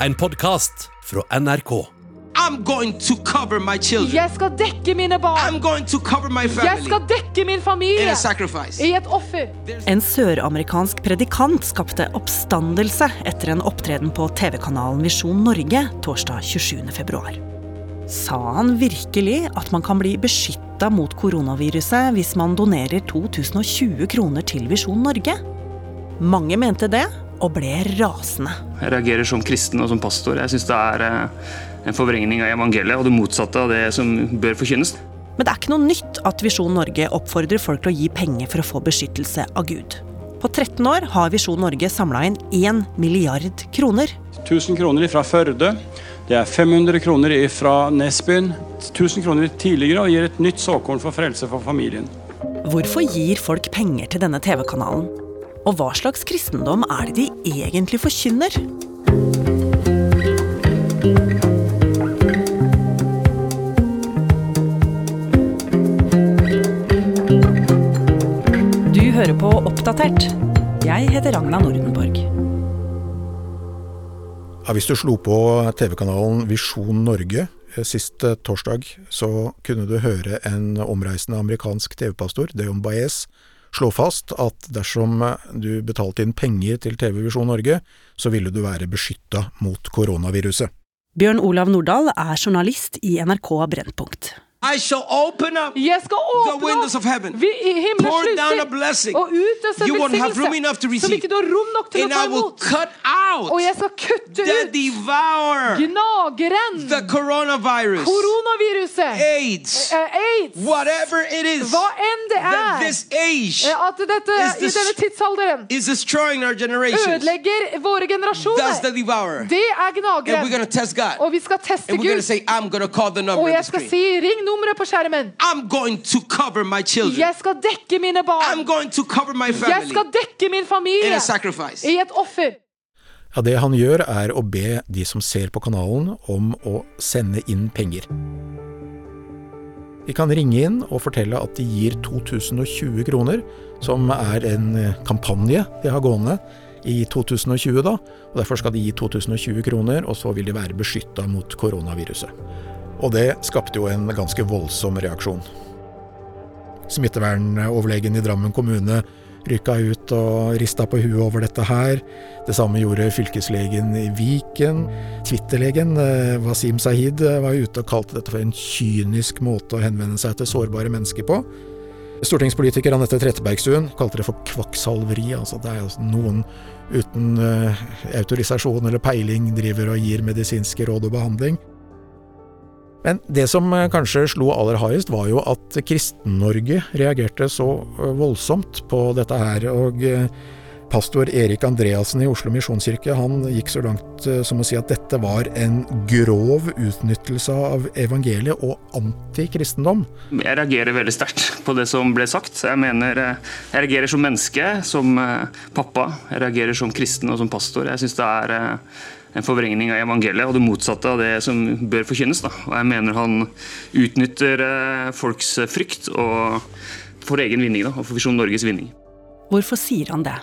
En podkast fra NRK. I'm going to cover my children. Jeg skal dekke mine barn. I'm going to cover my Jeg skal dekke min familie i et offer. En søramerikansk predikant skapte oppstandelse etter en opptreden på TV-kanalen Visjon Norge torsdag 27. februar. Sa han virkelig at man kan bli beskytta mot koronaviruset hvis man donerer 2020 kroner til Visjon Norge? Mange mente det, og ble rasende. Jeg reagerer som kristen og som pastor. Jeg syns det er eh, en forvrengning av evangeliet og det motsatte av det som bør forkynnes. Men det er ikke noe nytt at Visjon Norge oppfordrer folk til å gi penger for å få beskyttelse av Gud. På 13 år har Visjon Norge samla inn 1 milliard kroner. 1000 kroner fra Førde. Det er 500 kroner fra Nesbyen. 1000 kroner tidligere og gir et nytt såkorn for frelse for familien. Hvorfor gir folk penger til denne TV-kanalen? Og hva slags kristendom er det de egentlig forkynner? Du hører på Oppdatert. Jeg heter Ragna Nordenborg. Ja, hvis du slo på TV-kanalen Visjon Norge eh, sist eh, torsdag, så kunne du høre en omreisende amerikansk TV-pastor, Deon Baez, slå fast at dersom du betalte inn penger til TV Visjon Norge, så ville du være beskytta mot koronaviruset. Bjørn Olav Nordahl er journalist i NRK Brennpunkt. I shall open up Jeg skal the windows of heaven, pour down a blessing. og utøse You won't have room enough to receive. ikke du har rom nok til å And ta I will imot. cut out Og jeg skal kutte the ut devourer, gnageren, the coronavirus, koronaviruset, AIDS, eh, aids, whatever it is hva enn det that er. this age eh, At dette is i denne tidsalderen is destroying our generations. ødelegger våre That's the generasjoner. devourer. Det er And we're gnageren. going to test God. Og vi skal teste And we're going to say, I'm going to call the number Og the jeg skal screen. si 'ring nummeret på skjermen'. I'm going to cover my children. Jeg skal dekke mine I'm barn. going to cover my Jeg skal dekke min in familie a sacrifice. i et offer. Ja, Det han gjør, er å be de som ser på kanalen om å sende inn penger. De kan ringe inn og fortelle at de gir 2020 kroner, som er en eh, kampanje de har gående i 2020, da. Og Derfor skal de gi 2020 kroner, og så vil de være beskytta mot koronaviruset. Og det skapte jo en ganske voldsom reaksjon. Smittevernoverlegen i Drammen kommune rykka ut og rista på huet over dette her. Det samme gjorde fylkeslegen i Viken. Twitter-legen eh, Wasim Sahid eh, var ute og kalte dette for en kynisk måte å henvende seg til sårbare mennesker på. Stortingspolitiker Anette Trettebergstuen kalte det for kvakksalveri. Altså det er altså noen uten eh, autorisasjon eller peiling driver og gir medisinske råd og behandling. Men det som eh, kanskje slo aller hardest, var jo at Kristen-Norge reagerte så eh, voldsomt på dette her. Og eh, pastor Erik Andreassen i Oslo misjonskirke han gikk så langt som å si at dette var en grov utnyttelse av evangeliet og antikristendom. Jeg reagerer veldig sterkt på det som ble sagt. Jeg mener, jeg reagerer som menneske, som pappa. Jeg reagerer som kristen og som pastor. Jeg syns det er en forvrengning av evangeliet og det motsatte av det som bør forkynnes. Da. Og jeg mener han utnytter eh, folks frykt og for egen vinning, da, og for Visjon Norges vinning. Hvorfor sier han det?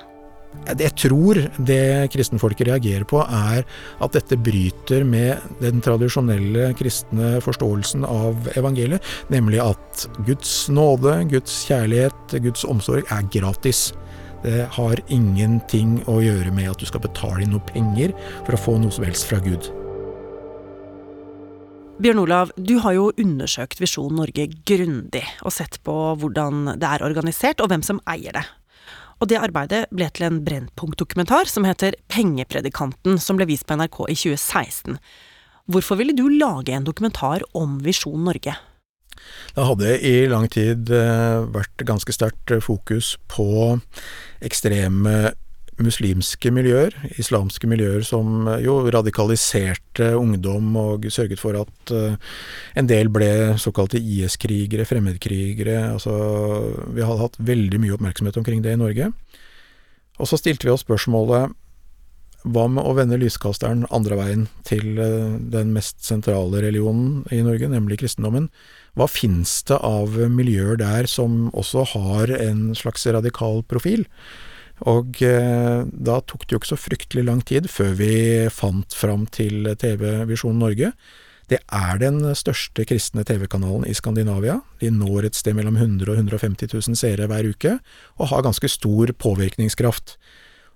Jeg tror det kristenfolket reagerer på, er at dette bryter med den tradisjonelle kristne forståelsen av evangeliet, nemlig at Guds nåde, Guds kjærlighet, Guds omsorg er gratis. Det har ingenting å gjøre med at du skal betale inn noe penger for å få noe som helst fra Gud. Bjørn Olav, du har jo undersøkt Visjon Norge grundig, og sett på hvordan det er organisert, og hvem som eier det. Og det arbeidet ble til en Brennpunkt-dokumentar som heter Pengepredikanten, som ble vist på NRK i 2016. Hvorfor ville du lage en dokumentar om Visjon Norge? Det hadde i lang tid eh, vært ganske sterkt eh, fokus på ekstreme muslimske miljøer, islamske miljøer som eh, jo radikaliserte ungdom og sørget for at en del ble såkalte IS-krigere, fremmedkrigere. Altså, vi hadde hatt veldig mye oppmerksomhet omkring det i Norge. Og så stilte vi oss spørsmålet hva med å vende lyskasteren andre veien til eh, den mest sentrale religionen i Norge, nemlig kristendommen? Hva fins det av miljøer der som også har en slags radikal profil? Og eh, da tok det jo ikke så fryktelig lang tid før vi fant fram til TV Visjon Norge. Det er den største kristne TV-kanalen i Skandinavia. De når et sted mellom 100 og 150 000 seere hver uke, og har ganske stor påvirkningskraft.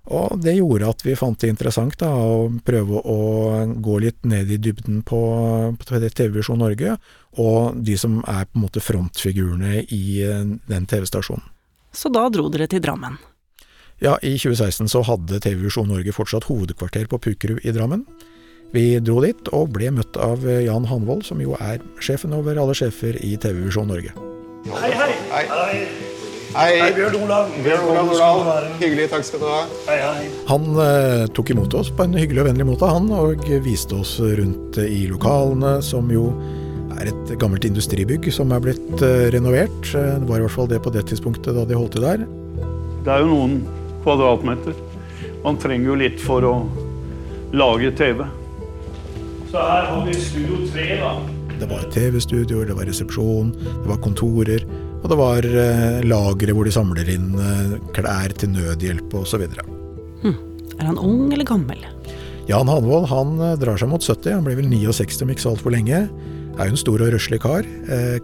Og det gjorde at vi fant det interessant da, å prøve å gå litt ned i dybden på, på TV Visjon Norge, og de som er på en måte frontfigurene i eh, den TV-stasjonen. Så da dro dere til Drammen. Ja, i 2016 så hadde TV Visjon Norge fortsatt hovedkvarter på Pukerud i Drammen. Vi dro dit og ble møtt av Jan Hanvold, som jo er sjefen over alle sjefer i TV Visjon Norge. Hei, hei. Hei. Hei. Hei. Hei, Bjørn Olav. Bjørn Olav Nordahl. Hyggelig, takk skal du ha. Hei, hei. Han eh, tok imot oss på en hyggelig og vennlig måte, han, og viste oss rundt i lokalene, som jo er et gammelt industribygg som er blitt eh, renovert. Eh, Det var i hvert fall det på det tidspunktet da de holdt til der. Det er jo noen kvadratmeter. Man trenger jo litt for å lage TV. Så her har vi Studio 3, da. Det var TV-studioer, det var resepsjon, det var kontorer, og det var eh, lagre hvor de samler inn eh, klær til nødhjelp osv. Er han ung eller gammel? Jan Hanvold han eh, drar seg mot 70, han blir vel 69 om ikke så altfor lenge. Er jo en stor og røslig kar.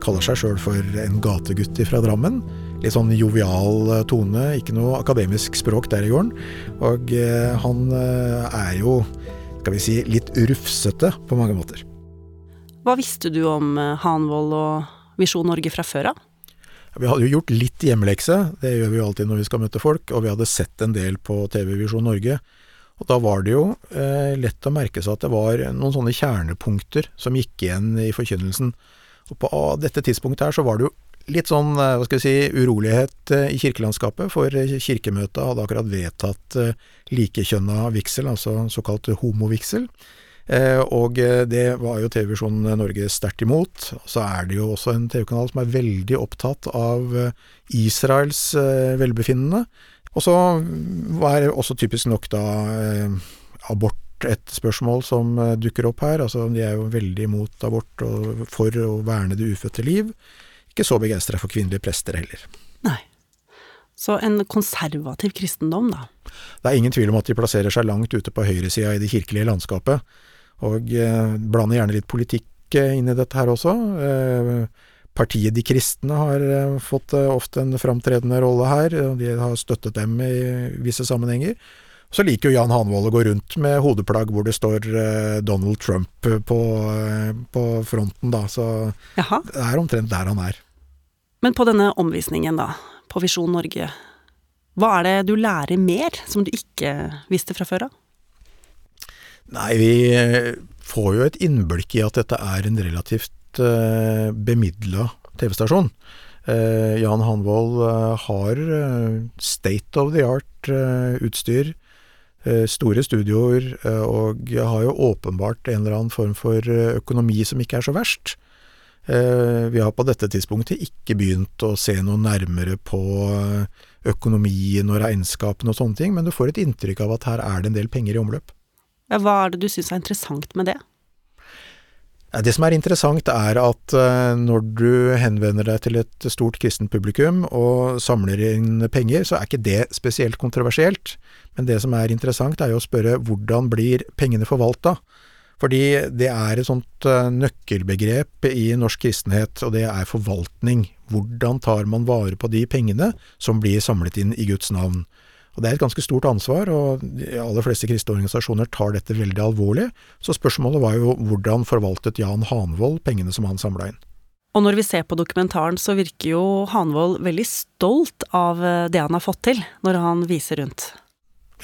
Kaller seg sjøl for en gategutt fra Drammen. Litt sånn jovial tone, ikke noe akademisk språk der i gården. Og han er jo, skal vi si, litt rufsete på mange måter. Hva visste du om Hanvold og Visjon Norge fra før av? Vi hadde jo gjort litt hjemmelekse, det gjør vi jo alltid når vi skal møte folk, og vi hadde sett en del på TV Visjon Norge. Og da var det jo eh, lett å merke seg at det var noen sånne kjernepunkter som gikk igjen i forkynnelsen. Og på ah, dette tidspunktet her så var det jo litt sånn, eh, hva skal jeg si, urolighet eh, i kirkelandskapet, for kirkemøtet hadde akkurat vedtatt eh, likekjønna vigsel, altså såkalt homovigsel. Eh, og eh, det var jo TV Visjon Norge sterkt imot. Så er det jo også en TV-kanal som er veldig opptatt av eh, Israels velbefinnende. Og så var også typisk nok da abort et spørsmål som dukker opp her. Altså de er jo veldig imot abort og for å verne det ufødte liv. Ikke så begeistra for kvinnelige prester heller. Nei. Så en konservativ kristendom, da. Det er ingen tvil om at de plasserer seg langt ute på høyresida i det kirkelige landskapet, og eh, blander gjerne litt politikk eh, inn i dette her også. Eh, partiet De kristne har fått ofte en framtredende rolle her, og de har støttet dem i visse sammenhenger. Så liker jo Jan Hanvold å gå rundt med hodeplagg hvor det står Donald Trump på, på fronten, da, så Jaha. det er omtrent der han er. Men på denne omvisningen, da, på Visjon Norge, hva er det du lærer mer som du ikke visste fra før av? Nei, vi eh, får jo et innblikk i at dette er en relativt uh, bemidla TV-stasjon. Uh, Jan Hanvold uh, har eh, state of the art eh, utstyr, uh, store studioer, eh, og har jo åpenbart en eller annen form for eh, økonomi som ikke er så verst. Eh, vi har på dette tidspunktet ikke begynt å se noe nærmere på eh, økonomien og regnskapene og sånne ting, men du får et inntrykk av at her er det en del penger i omløp. Hva er det du syns er interessant med det? Det som er interessant er at eh, når du henvender deg til et stort kristent publikum og samler inn penger, så er ikke det spesielt kontroversielt. Men det som er interessant er jo å spørre hvordan blir pengene forvalta? Fordi det er et sånt eh, nøkkelbegrep i norsk kristenhet, og det er forvaltning. Hvordan tar man vare på de pengene som blir samlet inn i Guds navn? Og Det er et ganske stort ansvar, og de aller fleste kristne organisasjoner tar dette veldig alvorlig. Så spørsmålet var jo hvordan forvaltet Jan Hanvold pengene som han samla inn? Og når vi ser på dokumentaren, så virker jo Hanvold veldig stolt av eh, det han har fått til, når han viser rundt.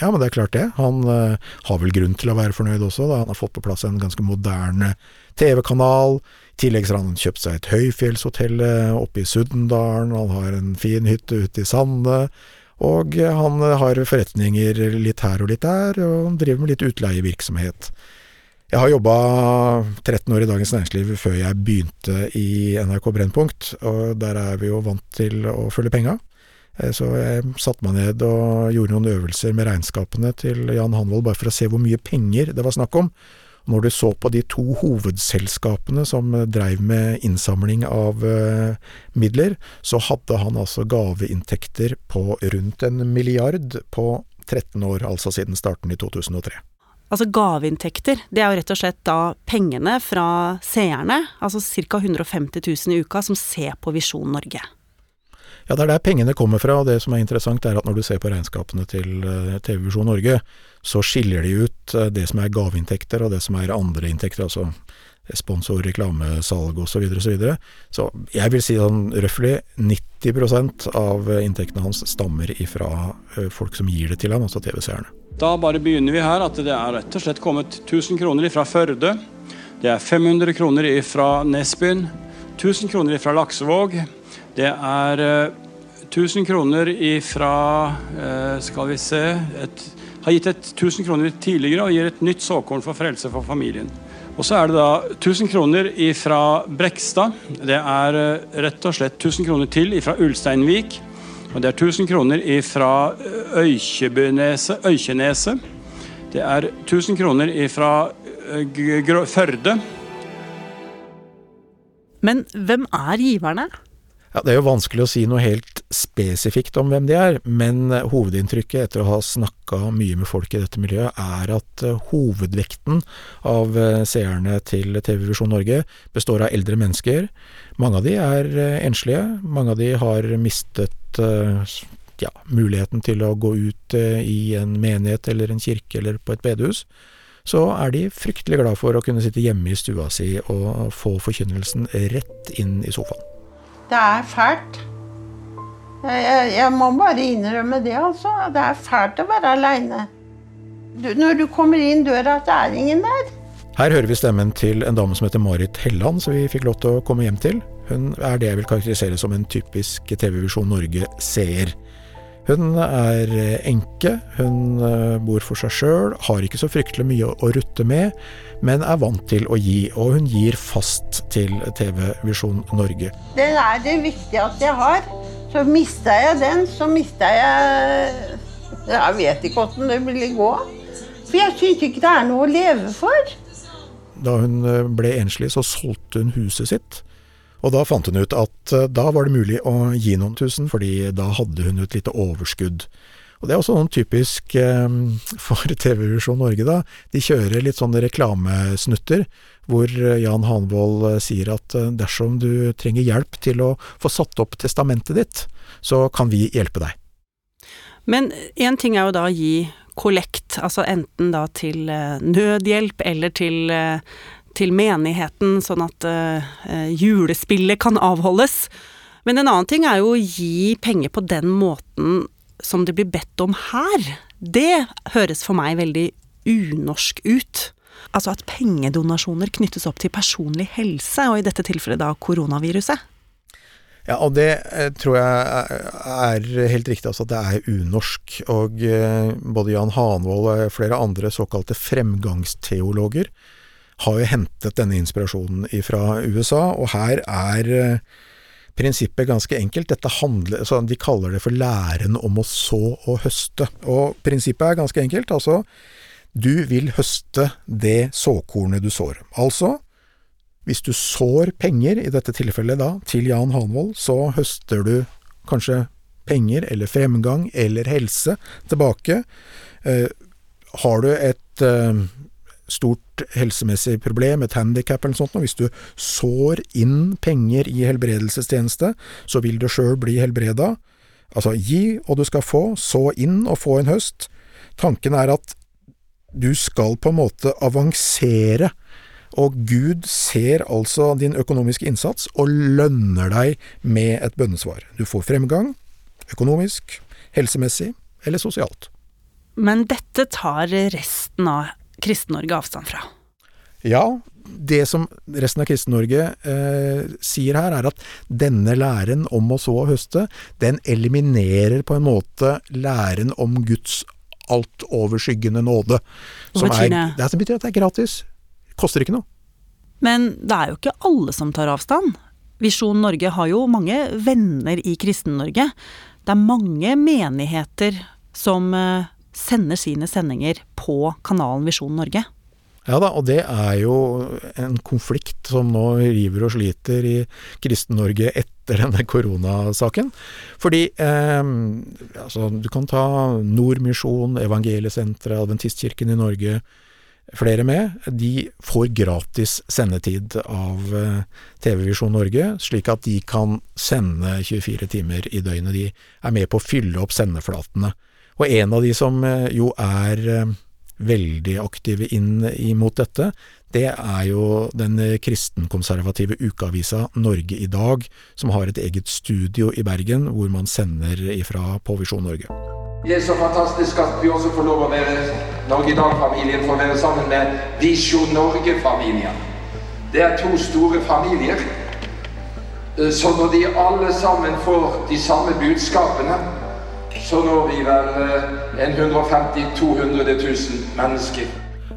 Ja, men det er klart det. Han eh, har vel grunn til å være fornøyd også, da han har fått på plass en ganske moderne TV-kanal. I tillegg har han kjøpt seg et høyfjellshotell eh, oppe i Suddendalen, han har en fin hytte ute i Sande. Og han har forretninger litt her og litt der, og han driver med litt utleievirksomhet. Jeg har jobba 13 år i Dagens Næringsliv før jeg begynte i NRK Brennpunkt, og der er vi jo vant til å følge penga. Eh, Så jeg satte meg ned og gjorde noen øvelser med regnskapene til Jan Hanvold, bare for å se hvor mye penger det var snakk om. Når du så på de to hovedselskapene som dreiv med innsamling av eh, midler, så hadde han altså gaveinntekter på rundt en milliard på 13 år, altså siden starten i 2003. Altså gaveinntekter, det er jo rett og slett da pengene fra seerne, altså ca. 150 000 i uka, som ser på Visjon Norge. Ja, det er der pengene kommer fra, og det som er interessant er at når du ser på regnskapene til eh, TV Visjon Norge, så skiller de ut eh, det som er gaveinntekter og det som er andre inntekter, altså sponsor, reklamesalg osv. Så, videre, og så, så jeg vil si sånn røftlig 90% av inntektene hans stammer ifra eh, folk som gir det til ham, altså TV-seerne. Da bare begynner vi her at det er rett og slett kommet 1000 kroner ifra Førde. Det er 500 kroner ifra Nesbyen. 1000 kroner ifra Laksevåg. Det er 1000 kroner ifra Skal vi se et, Har gitt et 1000 kroner tidligere og gir et nytt såkorn for frelse for familien. Og så er det da 1000 kroner ifra Brekstad. Det er rett og slett 1000 kroner til ifra Ulsteinvik. Og det er 1000 kroner ifra Øykjeneset. Det er 1000 kroner ifra Førde. Men hvem er giverne? Ja, Det er jo vanskelig å si noe helt spesifikt om hvem de er, men hovedinntrykket etter å ha snakka mye med folk i dette miljøet, er at hovedvekten av seerne til TV Visjon Norge består av eldre mennesker. Mange av de er enslige, mange av de har mistet ja, muligheten til å gå ut i en menighet eller en kirke eller på et bedehus. Så er de fryktelig glad for å kunne sitte hjemme i stua si og få forkynnelsen rett inn i sofaen. Det er fælt. Jeg, jeg, jeg, må bare innrømme det, altså. Det er fælt å være aleine. Når du kommer inn døra, det er ingen der. Her hører vi stemmen til en dame som heter Marit Helland, som vi fikk lov til å komme hjem til. Hun er det jeg vil karakterisere som en typisk TV Visjon Norge-seer. Hun er enke, hun bor for seg sjøl, har ikke så fryktelig mye å rutte med, men er vant til å gi, og hun gir fast til TV Visjon Norge. Den er det viktigste jeg har. Så mista jeg den, så mista jeg Jeg vet ikke hvordan det ville gå. For jeg syns ikke det er noe å leve for. Da hun ble enslig, så solgte hun huset sitt. Og da fant hun ut at da var det mulig å gi noen tusen, fordi da hadde hun et lite overskudd. Og det er også noen typisk eh, for TV Visjon Norge, da. De kjører litt sånne reklamesnutter hvor Jan Hanvold sier at dersom du trenger hjelp til å få satt opp testamentet ditt, så kan vi hjelpe deg. Men én ting er jo da å gi kollekt, altså enten da til nødhjelp eller til til menigheten, sånn at uh, julespillet kan avholdes. Men en annen ting er jo å gi penger på den måten som det blir bedt om her. Det høres for meg veldig unorsk ut. Altså at pengedonasjoner knyttes opp til personlig helse, og i dette tilfellet da koronaviruset. Ja, og det tror jeg er helt riktig, altså at det er unorsk. Og både Jan Hanvold og flere andre såkalte fremgangsteologer har jo hentet denne inspirasjonen fra USA, og her er prinsippet ganske enkelt. Handler, så De kaller det for læren om å så og høste. Og prinsippet er ganske enkelt. Altså, du vil høste det såkornet du sår. Altså, hvis du sår penger, i dette tilfellet da, til Jan Hanvold, så høster du kanskje penger eller fremgang eller helse tilbake. Eh, har du et eh, stort helsemessig problem, et handikap eller noe sånt, og hvis du sår inn penger i helbredelsestjeneste, så vil du sjøl bli helbreda. Altså, gi og du skal få, så inn og få en høst. Tanken er at du skal på en måte avansere, og Gud ser altså din økonomiske innsats og lønner deg med et bønnesvar. Du får fremgang, økonomisk, helsemessig eller sosialt. Men dette tar resten av Kristen-Norge avstand fra? Ja, det som resten av Kristen-Norge eh, sier her, er at denne læren om å så og høste, den eliminerer på en måte læren om Guds altoverskyggende nåde. Hva betyr det? Det betyr at det er gratis. Koster ikke noe. Men det er jo ikke alle som tar avstand. Visjon Norge har jo mange venner i Kristen-Norge. Det er mange menigheter som sender sine sendinger på kanalen Visjon Norge. Ja da, og det er jo en konflikt som nå river og sliter i Kristen-Norge etter denne koronasaken. Fordi eh, altså, du kan ta Nordmisjon, Evangeliesenteret, Adventistkirken i Norge, flere med. De får gratis sendetid av eh, TV-Visjon Norge, slik at de kan sende 24 timer i døgnet. De er med på å fylle opp sendeflatene. Og en av de som eh, jo er eh, veldig aktive inn imot dette, det er jo den kristenkonservative ukeavisa Norge i dag, som har et eget studio i Bergen, hvor man sender ifra på Visjon Norge. Det er så fantastisk at vi også får lov å være Norge i dag-familien, får være sammen med Visjon Norge-familien. Det er to store familier. Eh, Så når de alle sammen får de samme budskapene, så når vi vel eh, en 150 000-200 000 mennesker.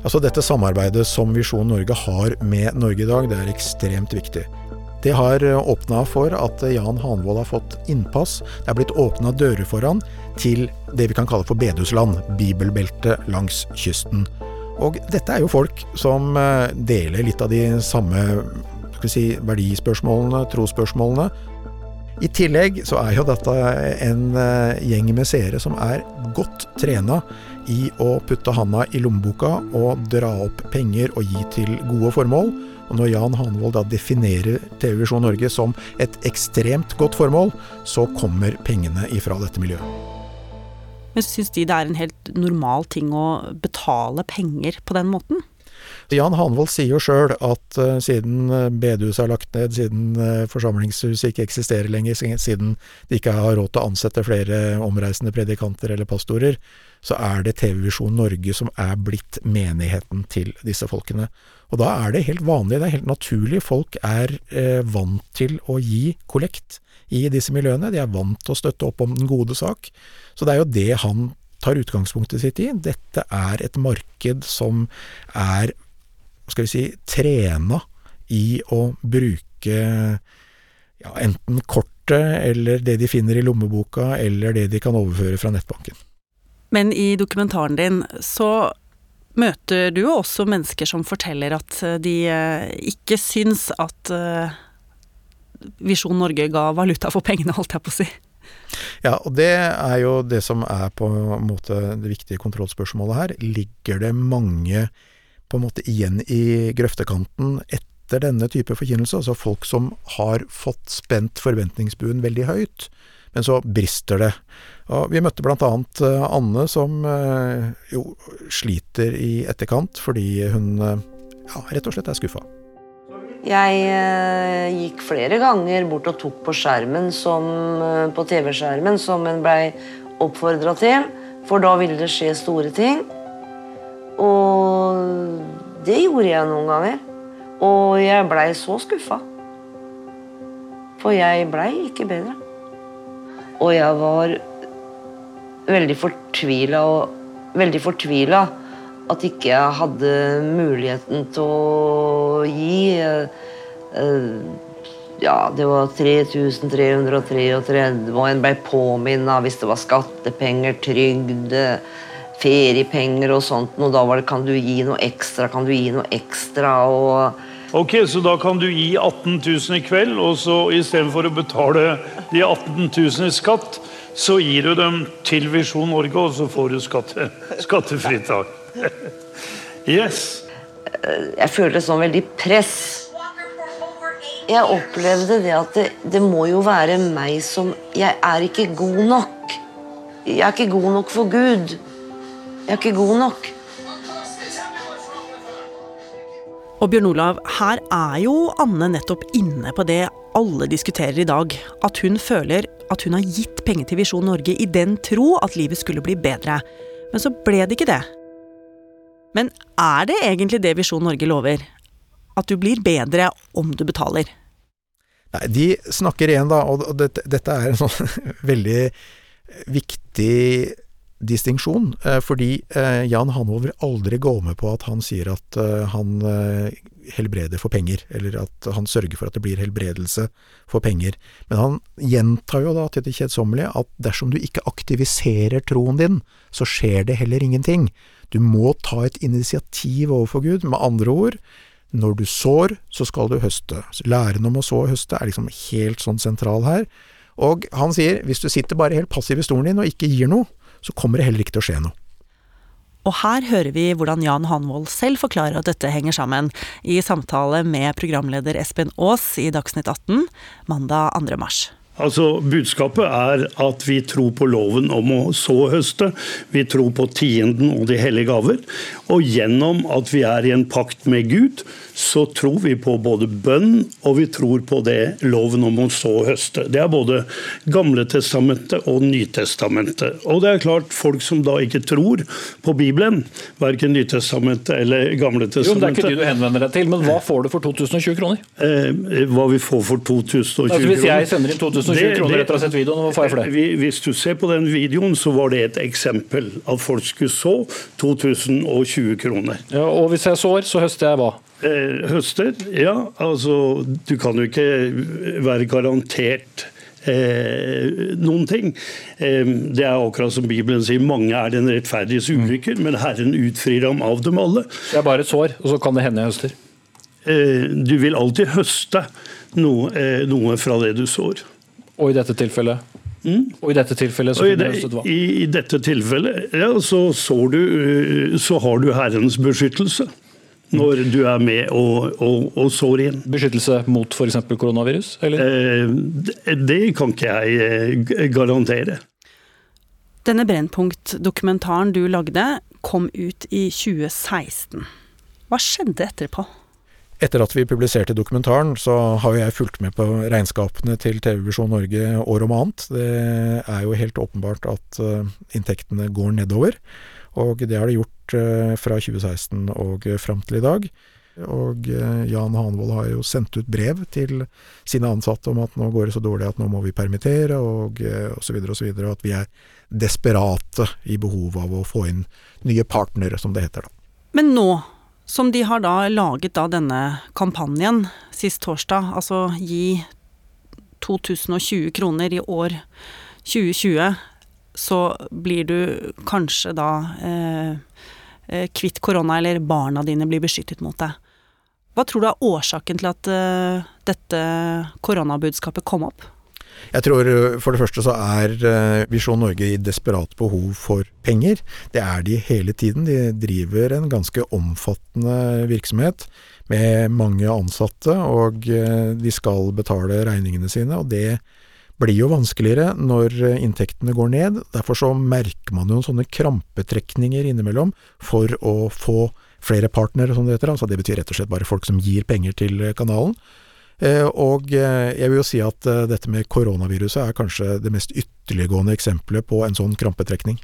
Altså Dette samarbeidet som Visjon Norge har med Norge i dag, det er ekstremt viktig. Det har åpna for at Jan Hanvold har fått innpass. Det er blitt åpna dører for han til det vi kan kalle for bedehusland, bibelbeltet langs kysten. Og dette er jo folk som eh, deler litt av de samme si, verdispørsmålene, trosspørsmålene. I tillegg så er jo dette en eh, gjeng med seere som er godt trena i å putte handa i lommeboka og dra opp penger og gi til gode formål. Og når Jan Hanvold da definerer TV Visjon Norge som et ekstremt godt formål, så kommer pengene ifra dette miljøet. Men syns de det er en helt normal ting å betale penger på den måten? Jan Hanvold sier jo sjøl at uh, siden bedehuset er lagt ned, siden uh, forsamlingshuset ikke eksisterer lenger, siden de ikke har råd til å ansette flere omreisende predikanter eller pastorer, så er det TV Visjon Norge som er blitt menigheten til disse folkene. Og da er det helt vanlig, det er helt naturlig. Folk er eh, vant til å gi kollekt i disse miljøene. De er vant til å støtte opp om den gode sak. Så det er jo det han tar utgangspunktet sitt i. Dette er et marked som er, skal vi si, trena i å bruke ja, enten kortet eller det de finner i lommeboka, eller det de kan overføre fra nettbanken. Men i dokumentaren din så møter du jo også mennesker som forteller at de ikke syns at Visjon Norge ga valuta for pengene, holdt jeg på å si. Ja, og det er jo det som er på en måte det viktige kontrollspørsmålet her. Ligger det mange på en måte igjen i grøftekanten etter denne type forkynnelse? Altså folk som har fått spent forventningsbuen veldig høyt, men så brister det. Og vi møtte blant annet Anne som jo sliter i etterkant fordi hun ja, rett og slett er skuffa. Jeg eh, gikk flere ganger bort og tok på skjermen som, eh, på TV-skjermen som en blei oppfordra til, for da ville det skje store ting. Og det gjorde jeg noen ganger. Og jeg blei så skuffa. For jeg blei ikke bedre. Og jeg var veldig fortvila og veldig fortvila at ikke jeg hadde muligheten til å gi Ja, det var 3333, og en ble påminnet hvis det var skattepenger, trygd, feriepenger og sånt. Og da var det 'kan du gi noe ekstra', 'kan du gi noe ekstra'? og... Ok, Så da kan du gi 18 000 i kveld, og så istedenfor å betale de 18 000 i skatt, så gir du dem til Visjon Norge, og så får du skatte, skattefritak. Yes. Jeg følte sånn veldig press. Jeg opplevde det at det, det, må jo være meg som Jeg er ikke god nok. Jeg er ikke god nok for Gud. Jeg er ikke god nok. Og Bjørn Olav, her er jo Anne nettopp inne på det alle diskuterer i dag. At hun føler at hun har gitt penger til Visjon Norge i den tro at livet skulle bli bedre. Men så ble det ikke det. Men er det egentlig det Visjon Norge lover? At du blir bedre om du betaler? Nei, de snakker igjen, da, og dette, dette er en sånn veldig viktig distinksjon. Fordi Jan Hanvold vil aldri gå med på at han sier at han helbreder for penger, eller at han sørger for at det blir helbredelse for penger. Men han gjentar jo da til det kjedsommelige at dersom du ikke aktiviserer troen din, så skjer det heller ingenting. Du må ta et initiativ overfor Gud. Med andre ord, når du sår, så skal du høste. Læren om å så og høste er liksom helt sånn sentral her. Og han sier hvis du sitter bare helt passiv i stolen din og ikke gir noe, så kommer det heller ikke til å skje noe. Og her hører vi hvordan Jan Hanvold selv forklarer at dette henger sammen, i samtale med programleder Espen Aas i Dagsnytt 18 mandag 2. mars. Altså, Budskapet er at vi tror på loven om å så høste. Vi tror på tienden og de hellige gaver. Og gjennom at vi er i en pakt med Gud, så tror vi på både bønn og vi tror på det loven om å så høste. Det er både Gamle testamentet og Nytestamentet. Og det er klart, folk som da ikke tror på Bibelen, verken Nytestamentet eller Gamle Jo, men Det er ikke de du henvender deg til, men hva får du for 2020 kroner? eh, Hva vi får for 2020 kroner? Altså, hvis jeg sender inn 2020 Det- kroner etter å ha sett videoen, hva får jeg for det? Hvis du ser på den videoen, så var det et eksempel. At folk skulle så 2020 kroner. Ja, og hvis jeg sår, så høster jeg hva? Eh, høster? Ja, altså Du kan jo ikke være garantert Eh, noen ting. Eh, det er akkurat som Bibelen sier, mange er den rettferdiges ulykker, men Herren utfrir ham av dem alle. Det er bare sår, og så kan det hende jeg høster? Eh, du vil alltid høste noe, eh, noe fra det du sår. Og i dette tilfellet? Og i dette tilfellet så i, kunne det, i, I dette tilfellet ja, så, så, du, eh, så har du Herrens beskyttelse når du er med og, og, og sår inn. Beskyttelse mot f.eks. koronavirus? Eller? Eh, det, det kan ikke jeg eh, garantere. Denne Brennpunkt-dokumentaren du lagde, kom ut i 2016. Hva skjedde etterpå? Etter at vi publiserte dokumentaren, så har jo jeg fulgt med på regnskapene til TV-Visjon Norge år om annet. Det er jo helt åpenbart at eh, inntektene går nedover. Og det har det gjort eh, fra 2016 og fram til i dag. Og eh, Jan Hanvold har jo sendt ut brev til sine ansatte om at nå går det så dårlig at nå må vi permittere, og osv., videre og. Og at vi er desperate i behov av å få inn nye partnere, som det heter da. Men nå, som de har da laget da denne kampanjen sist torsdag, altså gi 2020 kroner i år 2020, så blir du kanskje da eh, eh, kvitt korona, eller barna dine blir beskyttet mot det. Hva tror du er årsaken til at eh, dette koronabudskapet kom opp? Jeg tror eh, for det første så er eh, Visjon Norge i desperat behov for penger. Det er de hele tiden. De driver en ganske omfattende virksomhet med mange ansatte, og eh, de skal betale regningene sine. og det blir jo vanskeligere når inntektene går ned. Derfor så merker man jo sånne krampetrekninger innimellom for å få flere partnere, som det heter. Altså det betyr rett og slett bare folk som gir penger til kanalen. Eh, Og eh, jeg vil jo si at eh, dette med koronaviruset er kanskje det mest ytterliggående eksempelet på en sånn krampetrekning.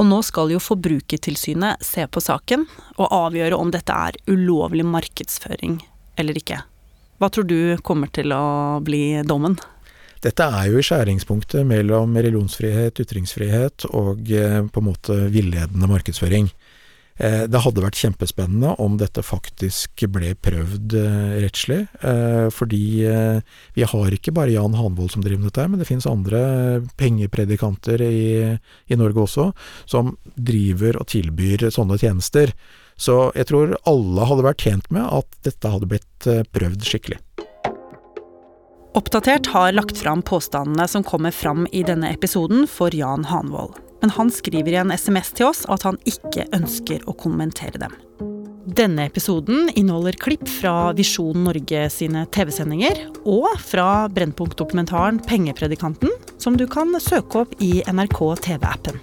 Og nå skal jo Forbrukertilsynet se på saken og avgjøre om dette er ulovlig markedsføring eller ikke. Hva tror du kommer til å bli dommen? Dette er jo i skjæringspunktet mellom religionsfrihet, ytringsfrihet og på en måte villedende markedsføring. Eh, Det hadde vært kjempespennende om dette faktisk ble prøvd eh, rettslig, eh, fordi vi har ikke bare Jan Hanvold som driver med dette, men det finnes andre pengepredikanter i, i Norge også, som driver og tilbyr sånne tjenester. Så jeg tror alle hadde vært tjent med at dette hadde blitt prøvd skikkelig. Oppdatert har lagt fram påstandene som kommer fram i denne episoden for Jan Hanvold. Men han skriver i en SMS til oss at han ikke ønsker å kommentere dem. Denne episoden inneholder klipp fra Visjon Norge sine TV-sendinger, og fra Brennpunkt-dokumentaren Pengepredikanten, som du kan søke opp i NRK TV-appen.